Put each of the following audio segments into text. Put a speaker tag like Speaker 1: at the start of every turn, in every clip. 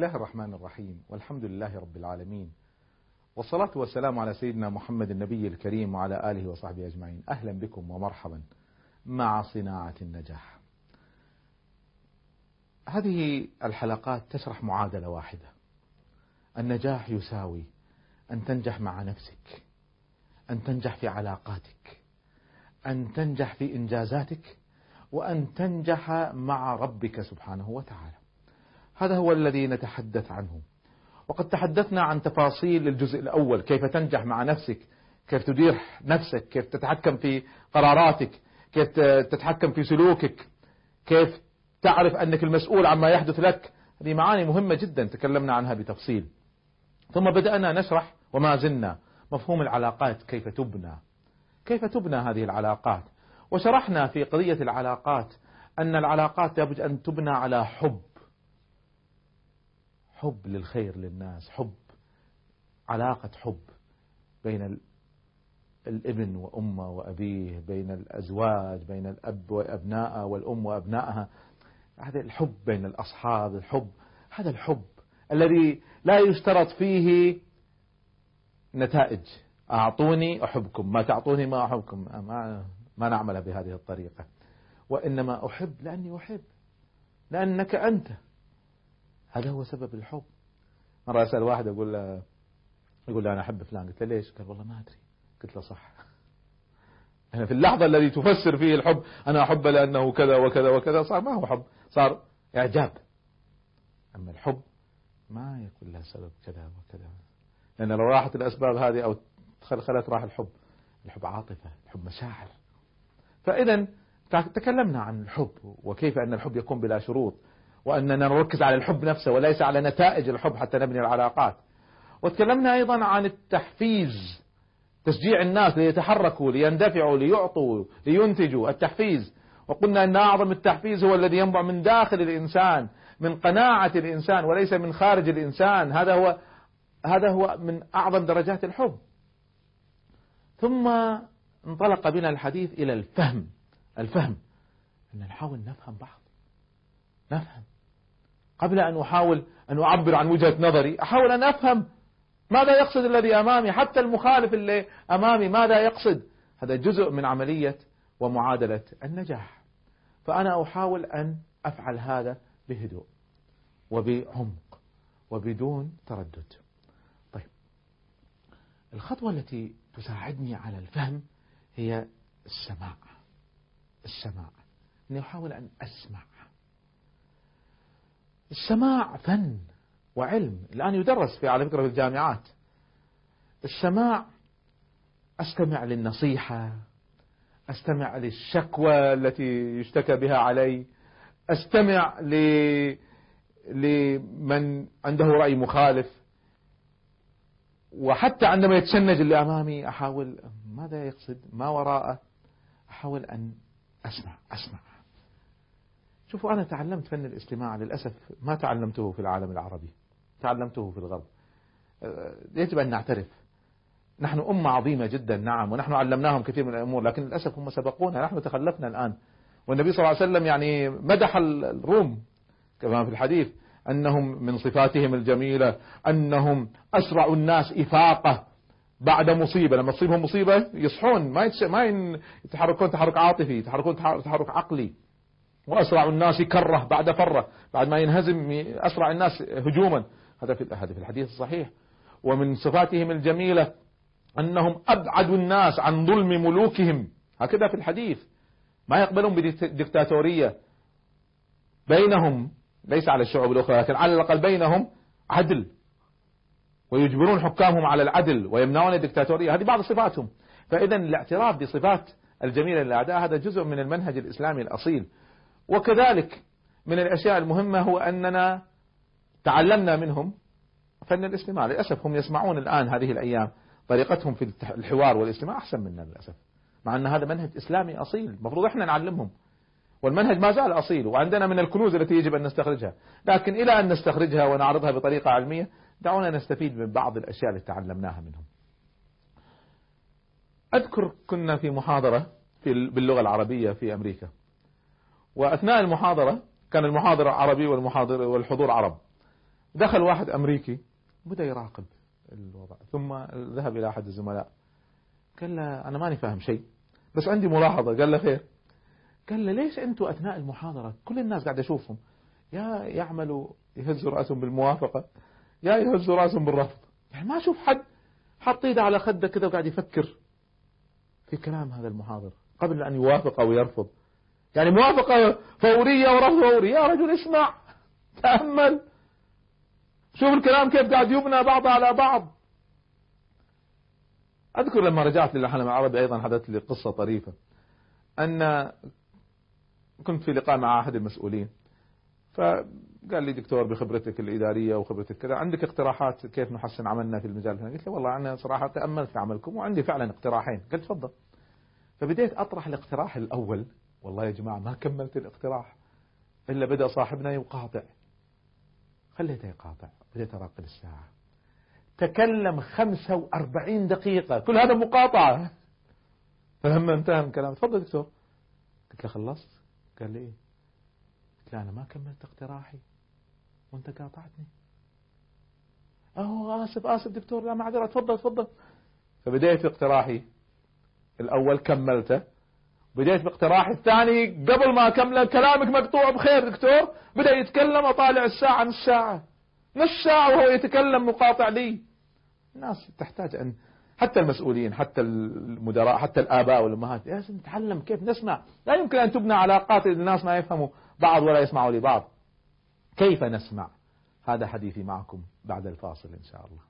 Speaker 1: الله الرحمن الرحيم. والحمد لله رب العالمين. والصلاة والسلام على سيدنا محمد النبي الكريم وعلى آله وصحبه أجمعين. أهلا بكم ومرحبا مع صناعة النجاح. هذه الحلقات تشرح معادلة واحدة. النجاح يساوي أن تنجح مع نفسك أن تنجح في علاقاتك أن تنجح في إنجازاتك وأن تنجح مع ربك سبحانه وتعالى. هذا هو الذي نتحدث عنه. وقد تحدثنا عن تفاصيل الجزء الأول كيف تنجح مع نفسك كيف تدير نفسك كيف تتحكم في قراراتك كيف تتحكم في سلوكك كيف تعرف أنك المسؤول عما يحدث لك. هذه معاني مهمة جدا تكلمنا عنها بتفصيل. ثم بدأنا نشرح وما زلنا مفهوم العلاقات كيف تبنى. كيف تبنى هذه العلاقات؟ وشرحنا في قضية العلاقات أن العلاقات لابد أن تبنى على حب. حب للخير للناس حب علاقة حب بين الابن وأمه وأبيه بين الأزواج بين الأب وأبنائه والأم وأبنائها. هذا الحب بين الأصحاب الحب هذا الحب الذي لا يشترط فيه نتائج. أعطوني أحبكم ما تعطوني ما أحبكم. ما, ما نعمل بهذه الطريقة. وإنما أحب لأني أحب لأنك أنت. هذا هو سبب الحب. مرة أسأل واحد أقول له يقول له أنا أحب فلان. قلت له ليش؟ قال والله ما أدري. قلت له صح. يعني في اللحظة الذي تفسر فيه الحب أنا أحبه لأنه كذا وكذا وكذا. صار ما هو حب صار إعجاب. أما الحب ما يكون له سبب كذا وكذا. لأن لو راحت الأسباب هذه أو خلت راح الحب. الحب عاطفة الحب مشاعر. فإذا تكلمنا عن الحب وكيف أن الحب يكون بلا شروط. وأننا نركز على الحب نفسه وليس على نتائج الحب حتى نبني العلاقات. وتكلمنا أيضا عن التحفيز تشجيع الناس ليتحركوا ليندفعوا ليعطوا لينتجوا. التحفيز وقلنا أن أعظم التحفيز هو الذي ينبع من داخل الإنسان من قناعة الإنسان وليس من خارج الإنسان. هذا هو هذا هو من أعظم درجات الحب. ثم انطلق بنا الحديث إلى الفهم الفهم. أن نحاول نفهم بعض نفهم. قبل أن أحاول أن أعبر عن وجهة نظري أحاول أن أفهم ماذا يقصد الذي أمامي حتى المخالف اللي أمامي ماذا يقصد. هذا جزء من عملية ومعادلة النجاح. فأنا أحاول أن أفعل هذا بهدوء وبعمق وبدون تردد. طيب الخطوة التي تساعدني على الفهم هي السماع. السماع. أني أحاول أن أسمع. السماع فن وعلم الآن يدرس في على فكرة في الجامعات. السماع أستمع للنصيحة أستمع للشكوى التي يشتكى بها علي أستمع ل... لمن عنده رأي مخالف. وحتى عندما يتشنج اللي أمامي أحاول ماذا يقصد؟ ما وراءه؟ أحاول أن أسمع أسمع. شوفوا أنا تعلمت فن الاستماع للأسف ما تعلمته في العالم العربي تعلمته في الغرب. أه، يجب أن نعترف. نحن أمة عظيمة جدا نعم ونحن علمناهم كثير من الأمور لكن للأسف هم سبقونا نحن تخلفنا الآن. والنبي صلى الله عليه وسلم يعني مدح الروم كما في الحديث أنهم من صفاتهم الجميلة أنهم أسرع الناس إفاقة بعد مصيبة. لما تصيبهم مصيبة يصحون ما ما يتحركون تحرك عاطفي يتحركون تحرك عقلي. وأسرع الناس كرة بعد فرة. بعد ما ينهزم أسرع الناس هجوما. هذا في هذا في الحديث الصحيح. ومن صفاتهم الجميلة أنهم أبعد الناس عن ظلم ملوكهم. هكذا في الحديث. ما يقبلون بديكتاتورية بينهم. ليس على الشعوب الأخرى لكن على الأقل بينهم عدل. ويجبرون حكامهم على العدل ويمنعون الدكتاتورية هذه بعض صفاتهم. فإذا الاعتراف بصفات الجميلة للأعداء هذا جزء من المنهج الإسلامي الأصيل. وكذلك من الأشياء المهمة هو أننا تعلمنا منهم فن الاستماع. للأسف هم يسمعون الآن هذه الأيام طريقتهم في الحوار والاستماع أحسن منا للأسف مع أن هذا منهج إسلامي أصيل. المفروض إحنا نعلمهم والمنهج ما زال أصيل وعندنا من الكنوز التي يجب أن نستخرجها. لكن إلى أن نستخرجها ونعرضها بطريقة علمية دعونا نستفيد من بعض الأشياء التي تعلمناها منهم. أذكر كنا في محاضرة في باللغة العربية في أمريكا. وأثناء المحاضرة كان المحاضرة عربي والمحاضر والحضور عرب. دخل واحد أمريكي بدأ يراقب الوضع ثم ذهب إلى أحد الزملاء. قال له أنا ماني فاهم شيء بس عندي ملاحظة. قال له خير. قال له ليش أنتم أثناء المحاضرة كل الناس قاعد أشوفهم يا يعملوا يهزوا رأسهم بالموافقة يا يهزوا رأسهم بالرفض. يعني ما أشوف حد حط إيده على خده كذا وقاعد يفكر في كلام هذا المحاضر قبل أن يوافق أو يرفض. يعني موافقة فورية ورفض فوري. يا رجل اسمع تأمل. شوف الكلام كيف قاعد يبنى بعض على بعض. أذكر لما رجعت للعالم العربي أيضا حدث لي قصة طريفة. أن كنت في لقاء مع أحد المسؤولين فقال لي دكتور بخبرتك الإدارية وخبرتك كذا عندك اقتراحات كيف نحسن عملنا في المجال الفلاني قلت له والله أنا صراحة تأملت عملكم وعندي فعلا اقتراحين. قلت تفضل. فبديت أطرح الاقتراح الأول والله يا جماعة ما كملت الاقتراح إلا بدأ صاحبنا يقاطع. خليته يقاطع بديت أراقب الساعة. تكلم 45 دقيقة كل هذا مقاطعة. فلما انتهى من كلامه تفضل دكتور. قلت له خلصت؟ قال لي إيه؟ قلت له أنا ما كملت اقتراحي. وأنت قاطعتني. اوه آسف آسف دكتور لا معذرة تفضل تفضل. فبديت اقتراحي. الأول كملته. بديت باقتراحي الثاني قبل ما أكمل كلامك مقطوع بخير دكتور بدأ يتكلم اطالع الساعة نص ساعه نص ساعة وهو يتكلم مقاطع لي. الناس تحتاج أن حتى المسؤولين حتى المدراء حتى الآباء والأمهات لازم نتعلم كيف نسمع. لا يمكن أن تبنى علاقات الناس ما يفهموا بعض ولا يسمعوا لبعض. كيف نسمع؟ هذا حديثي معكم بعد الفاصل إن شاء الله.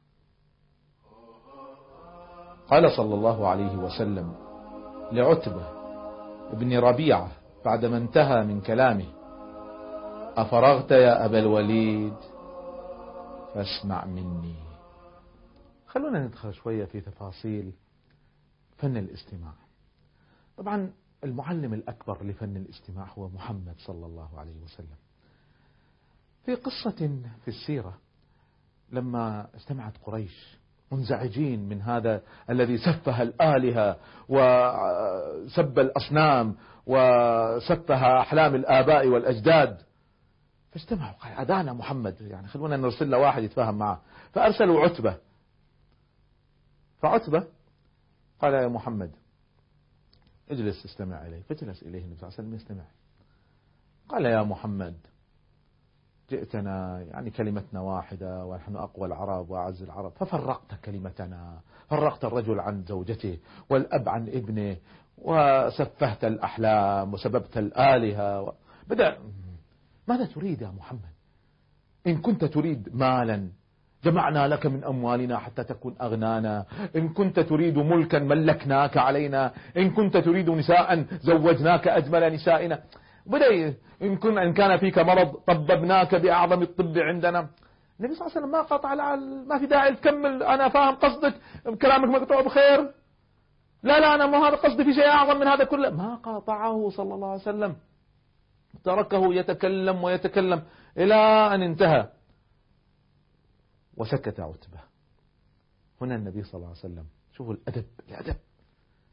Speaker 1: قال صلى الله عليه وسلم لعتبة ابن ربيعة بعدما انتهى من كلامه. أفرغت يا أبا الوليد؟ فاسمع مني. خلونا ندخل شوية في تفاصيل فن الاستماع. طبعا المعلم الأكبر لفن الاستماع هو محمد صلى الله عليه وسلم. في قصة في السيرة لما استمعت قريش منزعجين من هذا الذي سفه الآلهة وسب الأصنام وسفه أحلام الآباء والأجداد. فاجتمعوا. قال أدانا محمد. يعني خلونا نرسل له واحد يتفاهم معه. فأرسلوا عتبة. فعتبة قال يا محمد اجلس استمع إليه. فجلس إليه النبي صلى الله عليه وسلم يستمع. قال يا محمد جئتنا يعني كلمتنا واحدة ونحن أقوى العرب وأعز العرب ففرقت كلمتنا فرقت الرجل عن زوجته والأب عن ابنه وسفهت الأحلام وسببت الآلهة بدأ ماذا تريد يا محمد؟ إن كنت تريد مالا جمعنا لك من أموالنا حتى تكون أغنانا. إن كنت تريد ملكا ملكناك علينا. إن كنت تريد نساء زوجناك أجمل نسائنا. بدأ إن, كن إن كان فيك مرض طببناك بأعظم الطب عندنا. النبي صلى الله عليه وسلم ما قاطع ما في داعي تكمل أنا فاهم قصدك. كلامك مقطوع بخير. لا لا أنا ما هذا قصدي في شيء أعظم من هذا كله. ما قاطعه صلى الله عليه وسلم. تركه يتكلم ويتكلم إلى أن انتهى. وسكت عتبة. هنا النبي صلى الله عليه وسلم. شوفوا الأدب الأدب.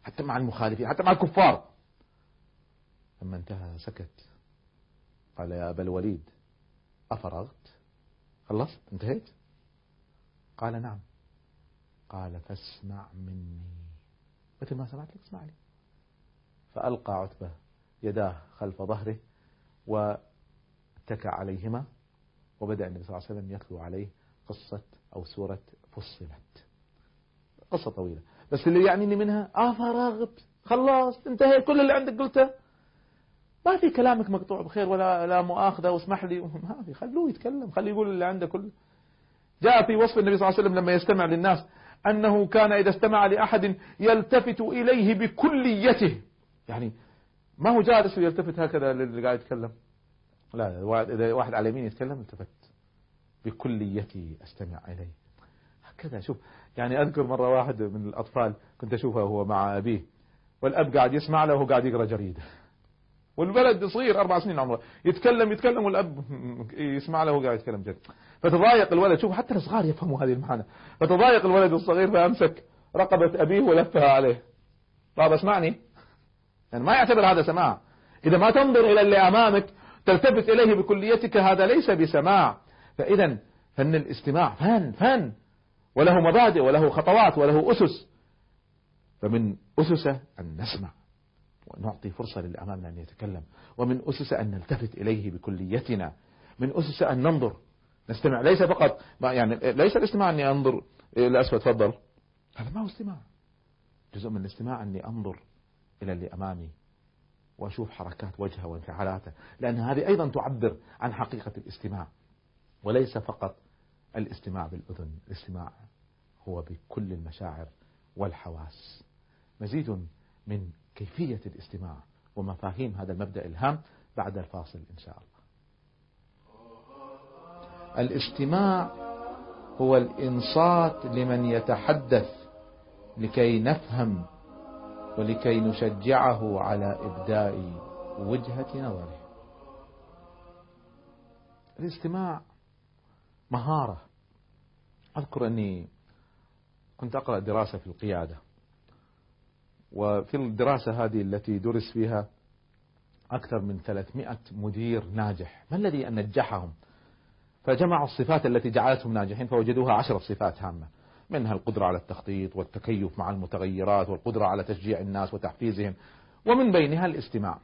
Speaker 1: حتى مع المخالفين حتى مع الكفار. لما انتهى سكت. قال يا أبا الوليد أفرغت؟ خلصت؟ انتهيت؟ قال نعم. قال فاسمع مني. مثل ما سمعت لك اسمع لي فألقى عتبة يداه خلف ظهره واتكى عليهما وبدأ النبي صلى الله عليه وسلم يتلو عليه قصة أو سورة فصلت. قصة طويلة. بس اللي يعنيني منها آه فرغت خلاص انتهيت كل اللي عندك قلته. ما في كلامك مقطوع بخير ولا لا مؤاخذة واسمح لي. ما في خلوه يتكلم خليه يقول اللي عنده كله. جاء في وصف النبي صلى الله عليه وسلم لما يستمع للناس أنه كان إذا استمع لأحد يلتفت إليه بكليته. يعني ما هو جالس ويلتفت هكذا للي قاعد يتكلم؟ لا إذا واحد على يمين يتكلم التفت. بكليتي أستمع إليه. هكذا شوف يعني أذكر مرة واحد من الأطفال كنت أشوفه هو مع أبيه والأب قاعد يسمع له وهو قاعد يقرأ جريدة. والولد صغير أربع سنين عمره. يتكلم يتكلم والأب يسمع له وهو قاعد يتكلم جريدة فتضايق الولد. شوف حتى الصغار يفهموا هذه المعنى فتضايق الولد الصغير فأمسك رقبة أبيه ولفها عليه. بابا اسمعني. يعني ما يعتبر هذا سماع. إذا ما تنظر إلى اللي أمامك تلتفت إليه بكليتك هذا ليس بسماع. فإذا فن الاستماع. فن فن. وله مبادئ وله خطوات وله أسس. فمن أسسه أن نسمع. ونعطي فرصة للأمام أن يتكلم. ومن أسس أن نلتفت إليه بكليتنا. من أسس أن ننظر. نستمع. ليس فقط يعني ليس الاستماع أني أنظر. إلى أسفل تفضل. هذا ما هو استماع. جزء من الاستماع أني أنظر إلى اللي أمامي وأشوف حركات وجهه وانفعالاته. لأن هذه أيضا تعبر عن حقيقة الاستماع. وليس فقط الاستماع بالأذن. الاستماع هو بكل المشاعر والحواس. مزيد من كيفية الاستماع ومفاهيم هذا المبدأ الهام بعد الفاصل إن شاء الله. الاستماع هو الإنصات لمن يتحدث لكي نفهم ولكي نشجعه على إبداء وجهة نظره. الاستماع مهارة. أذكر أني كنت أقرأ دراسة في القيادة. وفي الدراسة هذه التي درس فيها أكثر من 300 مدير ناجح. ما الذي نجحهم؟ فجمعوا الصفات التي جعلتهم ناجحين فوجدوها عشر صفات هامة. منها القدرة على التخطيط والتكيف مع المتغيرات والقدرة على تشجيع الناس وتحفيزهم ومن بينها الاستماع.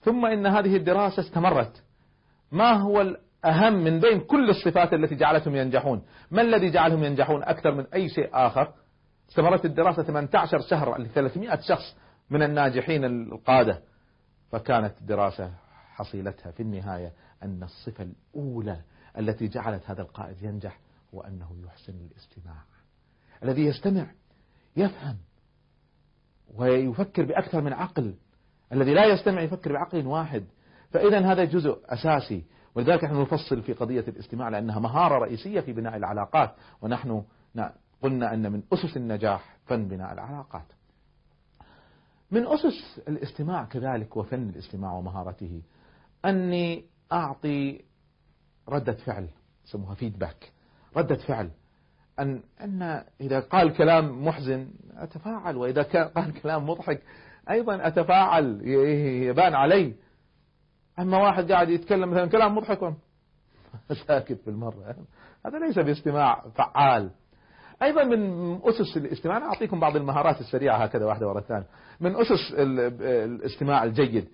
Speaker 1: ثم إن هذه الدراسة استمرت. ما هو الأهم من بين كل الصفات التي جعلتهم ينجحون؟ ما الذي جعلهم ينجحون أكثر من أي شيء آخر؟ استمرت الدراسة 18 شهر ل 300 شخص من الناجحين القادة. فكانت الدراسة حصيلتها في النهاية أن الصفة الأولى التي جعلت هذا القائد ينجح هو أنه يحسن الاستماع. الذي يستمع يفهم ويفكر بأكثر من عقل. الذي لا يستمع يفكر بعقل واحد. فإذا هذا جزء أساسي. ولذلك نحن نفصل في قضية الاستماع لأنها مهارة رئيسية في بناء العلاقات. ونحن قلنا أن من أسس النجاح فن بناء العلاقات. من أسس الاستماع كذلك وفن الاستماع ومهارته أني أعطي ردة فعل يسموها فيدباك ردة فعل. أن أن إذا قال كلام محزن أتفاعل وإذا قال كلام مضحك أيضا أتفاعل يبان علي. أما واحد قاعد يتكلم مثلا كلام مضحك ساكت بالمرة هذا ليس باستماع فعال. أيضا من أسس الاستماع. أنا أعطيكم بعض المهارات السريعة هكذا واحدة ورا الثانية. من أسس الاستماع الجيد.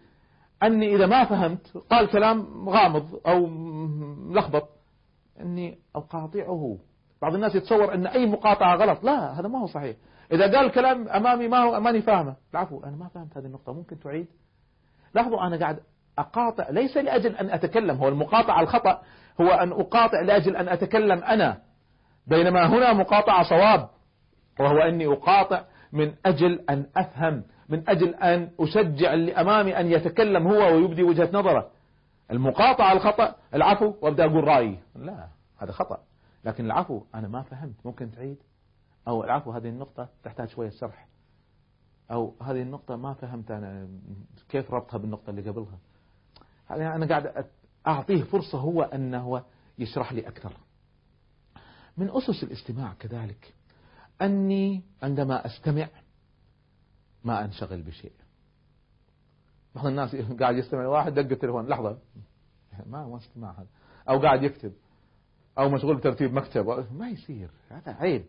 Speaker 1: أني إذا ما فهمت قال كلام غامض أو ملخبط أني أقاطعه. بعض الناس يتصور أن أي مقاطعة غلط. لا هذا ما هو صحيح. إذا قال كلام أمامي ما هو ماني فاهمه. العفو أنا ما فهمت هذه النقطة. ممكن تعيد؟ لاحظوا أنا قاعد أقاطع. ليس لأجل أن أتكلم. هو المقاطعة الخطأ هو أن أقاطع لأجل أن أتكلم أنا. بينما هنا مقاطعة صواب وهو أني أقاطع من أجل أن أفهم من أجل أن أشجع اللي أمامي أن يتكلم هو ويبدي وجهة نظره. المقاطعة الخطأ العفو وأبدأ أقول رأيي. لا هذا خطأ. لكن العفو أنا ما فهمت. ممكن تعيد؟ أو العفو هذه النقطة تحتاج شوية شرح أو هذه النقطة ما فهمت أنا. كيف ربطها بالنقطة اللي قبلها؟ أنا قاعد أعطيه فرصة هو أنه يشرح لي أكثر. من أسس الاستماع كذلك. أني عندما أستمع ما أنشغل بشيء. بعض الناس قاعد يستمع واحد دق التليفون. لحظة. ما ما استماع هذا. أو قاعد يكتب. أو مشغول بترتيب مكتب. ما يصير. هذا عيب.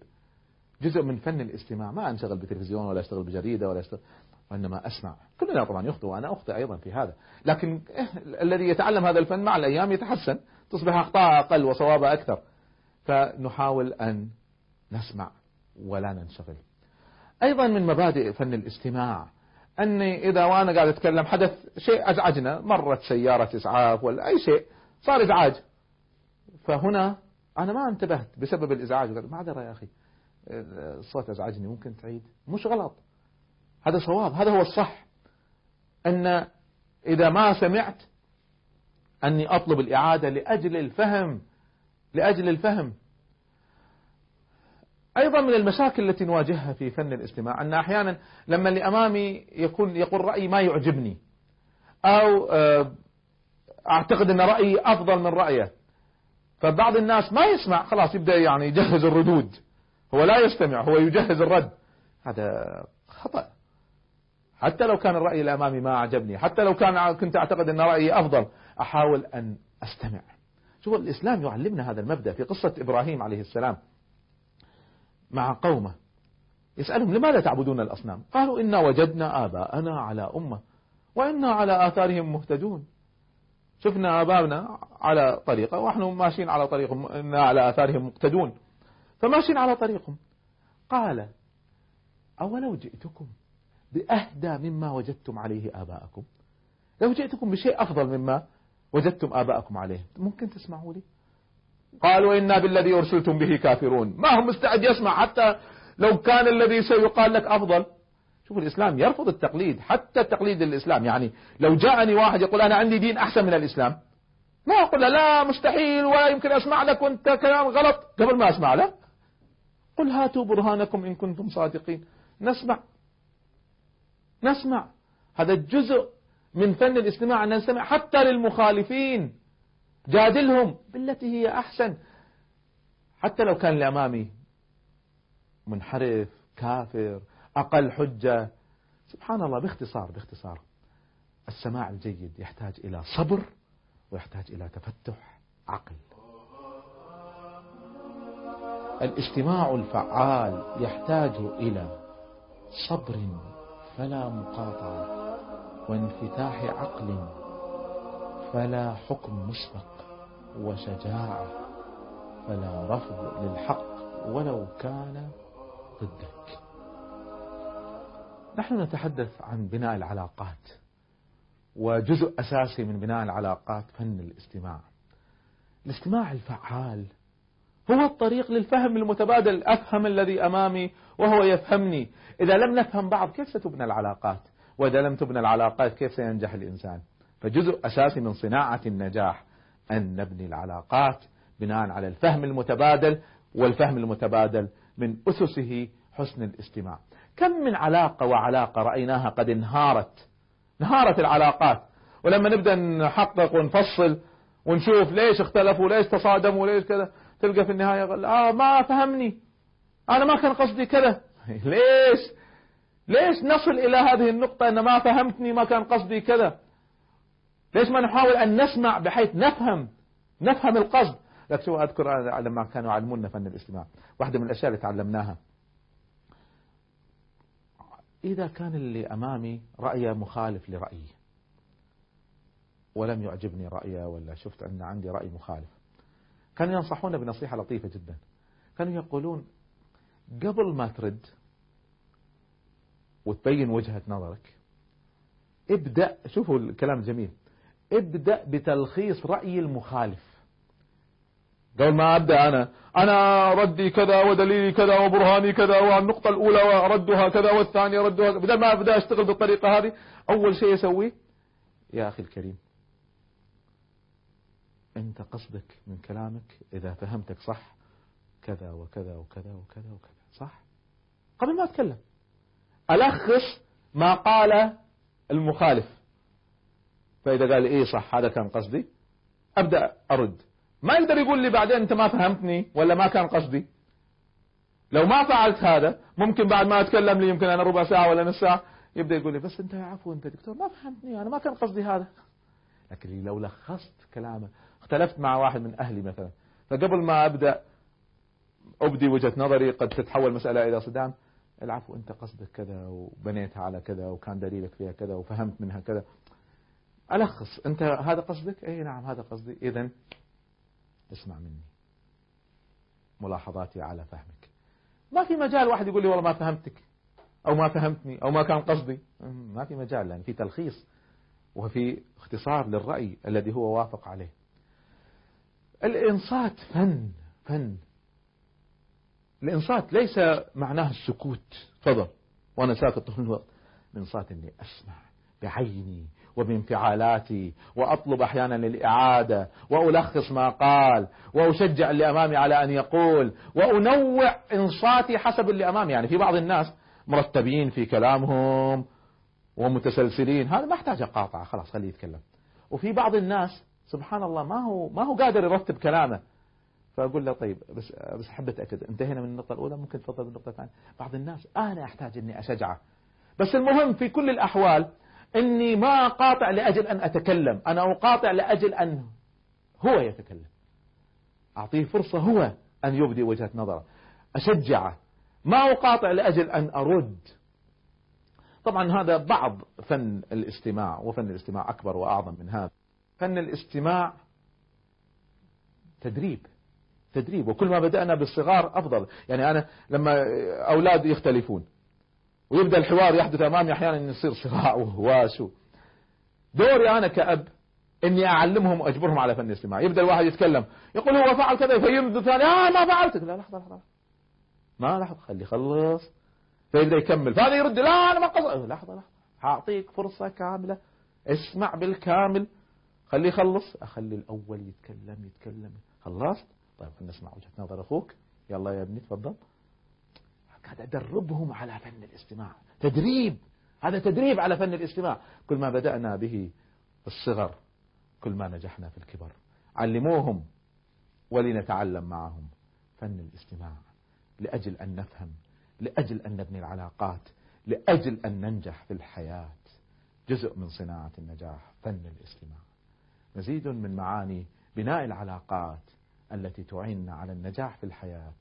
Speaker 1: جزء من فن الاستماع. ما أنشغل بتلفزيون ولا أشتغل بجريدة ولا أشتغل وإنما أسمع. كلنا طبعا يخطئ وأنا أخطئ أيضا في هذا. لكن الذي يتعلم هذا الفن مع الأيام يتحسن. تصبح أخطاء أقل وصوابها أكثر. فنحاول أن نسمع ولا ننشغل. أيضا من مبادئ فن الاستماع أني إذا وأنا قاعد أتكلم حدث شيء أزعجنا مرت سيارة إسعاف ولا أي شيء صار إزعاج. فهنا أنا ما انتبهت بسبب الإزعاج. معذرة يا أخي الصوت أزعجني ممكن تعيد. مش غلط. هذا صواب. هذا هو الصح. أن إذا ما سمعت أني أطلب الإعادة لأجل الفهم. لأجل الفهم. أيضا من المشاكل التي نواجهها في فن الاستماع أن أحيانا لما اللي أمامي يكون يقول رأي ما يعجبني أو آه، أعتقد أن رأيي أفضل من رأيه فبعض الناس ما يسمع خلاص يبدأ يعني يجهز الردود. هو لا يستمع هو يجهز الرد. هذا خطأ. حتى لو كان الرأي الأمامي ما أعجبني حتى لو كان كنت أعتقد أن رأيي أفضل أحاول أن أستمع. شوف الإسلام يعلمنا هذا المبدأ في قصة إبراهيم عليه السلام مع قومه. يسألهم لماذا تعبدون الأصنام؟ قالوا إنا وجدنا آباءنا على أمة وإنا على آثارهم مهتدون. شفنا آبائنا على طريقة ونحن ماشيين على طريقهم إنا على آثارهم مقتدون. فماشيين على طريقهم. قال أولو جئتكم بأهدى مما وجدتم عليه آباءكم. لو جئتكم بشيء أفضل مما وجدتم آباءكم عليه ممكن تسمعوا لي؟ قالوا إنا بالذي أرسلتم به كافرون. ما هم مستعد يسمع حتى لو كان الذي سيقال لك أفضل. شوف الإسلام يرفض التقليد حتى تقليد الإسلام. يعني لو جاءني واحد يقول أنا عندي دين أحسن من الإسلام. ما أقول له لا مستحيل ولا يمكن أسمع لك وأنت كلام غلط. قبل ما أسمع له قل هاتوا برهانكم إن كنتم صادقين. نسمع. نسمع. هذا الجزء من فن الاستماع أن نستمع حتى للمخالفين. جادلهم بالتي هي أحسن. حتى لو كان اللي أمامي منحرف كافر أقل حجة. سبحان الله باختصار باختصار. السماع الجيد يحتاج إلى صبر ويحتاج إلى تفتح عقل. الاستماع الفعال يحتاج إلى صبر فلا مقاطعة. وانفتاح عقل فلا حكم مسبق وشجاعة فلا رفض للحق ولو كان ضدك. نحن نتحدث عن بناء العلاقات وجزء أساسي من بناء العلاقات فن الاستماع. الاستماع الفعال هو الطريق للفهم المتبادل أفهم الذي أمامي وهو يفهمني. إذا لم نفهم بعض كيف ستبنى العلاقات؟ وإذا لم تبنى العلاقات كيف سينجح الإنسان؟ فجزء أساسي من صناعة النجاح أن نبني العلاقات بناء على الفهم المتبادل والفهم المتبادل من أسسه حسن الاستماع. كم من علاقة وعلاقة رأيناها قد انهارت انهارت العلاقات. ولما نبدأ نحقق ونفصل ونشوف ليش اختلفوا ليش تصادموا ليش كذا تلقى في النهاية قال آه ما فهمني. أنا ما كان قصدي كذا. ليش؟ ليش نصل إلى هذه النقطة؟ أن ما فهمتني ما كان قصدي كذا. ليش ما نحاول أن نسمع بحيث نفهم نفهم القصد؟ لك شو أذكر لما كانوا يعلمونا فن الاستماع واحدة من الأشياء اللي تعلمناها. إذا كان اللي أمامي رأيه مخالف لرأيي ولم يعجبني رأيه ولا شفت أن عندي رأي مخالف كانوا ينصحونا بنصيحة لطيفة جدا. كانوا يقولون قبل ما ترد وتبين وجهة نظرك. ابدأ شوفوا الكلام الجميل. ابدأ بتلخيص رأي المخالف. قبل ما أبدأ أنا أنا ردي كذا ودليلي كذا وبرهاني كذا والنقطة الأولى ردها كذا والثانية ردها بدل ما أبدأ أشتغل بالطريقة هذه أول شيء أسويه يا أخي الكريم أنت قصدك من كلامك إذا فهمتك صح كذا وكذا وكذا وكذا وكذا صح؟ قبل ما أتكلم. ألخص ما قال المخالف. فإذا قال إيه صح هذا كان قصدي. أبدأ أرد. ما يقدر يقول لي بعدين أنت ما فهمتني ولا ما كان قصدي؟ لو ما فعلت هذا ممكن بعد ما أتكلم لي يمكن أنا ربع ساعة ولا نص ساعة يبدأ يقول لي بس أنت عفو أنت دكتور ما فهمتني أنا ما كان قصدي هذا. لكن لو لخصت كلامه اختلفت مع واحد من أهلي مثلا. فقبل ما أبدأ أبدي وجهة نظري قد تتحول مسألة إلى صدام. العفو أنت قصدك كذا وبنيتها على كذا وكان دليلك فيها كذا وفهمت منها كذا. ألخص أنت هذا قصدك؟ أي نعم هذا قصدي. إذا اسمع مني. ملاحظاتي على فهمك. ما في مجال واحد يقول لي والله ما فهمتك أو ما فهمتني أو ما كان قصدي. ما في مجال لأن في تلخيص وفي اختصار للرأي الذي هو وافق عليه. الإنصات فن فن. الإنصات ليس معناه السكوت. فضل وأنا ساكت طول الوقت. الإنصات إني أسمع بعيني وبانفعالاتي وأطلب أحيانا الإعادة وألخص ما قال وأشجع اللي أمامي على أن يقول وأنوع إنصاتي حسب اللي أمامي. يعني في بعض الناس مرتبين في كلامهم ومتسلسلين. هذا ما أحتاج أقاطع خلاص خليه يتكلم. وفي بعض الناس سبحان الله ما هو ما هو قادر يرتب كلامه. فأقول له طيب بس بس حبيت اتاكد انتهينا من النقطة الأولى ممكن تفضل بالنقطة الثانية. بعض الناس أنا أحتاج إني أشجعه. بس المهم في كل الأحوال إني ما اقاطع لأجل أن أتكلم. أنا أقاطع لأجل أن هو يتكلم. أعطيه فرصة هو أن يبدي وجهة نظره. أشجعه. ما أقاطع لأجل أن أرد. طبعا هذا بعض فن الاستماع وفن الاستماع أكبر وأعظم من هذا. فن الاستماع تدريب. تدريب وكل ما بدأنا بالصغار أفضل. يعني أنا لما أولاد يختلفون ويبدأ الحوار يحدث أمامي أحيانا يصير صراع وهواش دوري أنا كأب إني أعلمهم وأجبرهم على فن الاستماع. يبدأ الواحد يتكلم يقول هو فعل كذا فيمد الثاني آه ما فعلت. لا لحظة لحظة ما لحظة خلي يخلص. فيبدأ يكمل. فهذا يرد لا أنا ما قصد لحظة لحظة. هأعطيك فرصة كاملة. اسمع بالكامل. خليه يخلص. أخلي الأول يتكلم يتكلم. خلصت؟ طيب نسمع وجهة نظر أخوك. يلا يا ابني تفضل. قاعد أدربهم على فن الاستماع. تدريب هذا تدريب على فن الاستماع. كل ما بدأنا به الصغر كل ما نجحنا في الكبر. علموهم ولنتعلم معهم. فن الاستماع لأجل أن نفهم لأجل أن نبني العلاقات لأجل أن ننجح في الحياة. جزء من صناعة النجاح فن الاستماع. مزيد من معاني بناء العلاقات التي تعيننا على النجاح في الحياة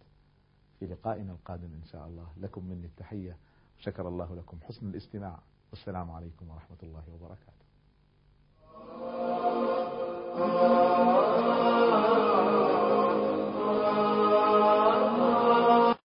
Speaker 1: في لقائنا القادم إن شاء الله. لكم مني التحية. شكر الله لكم. حسن الاستماع. والسلام عليكم ورحمة الله وبركاته.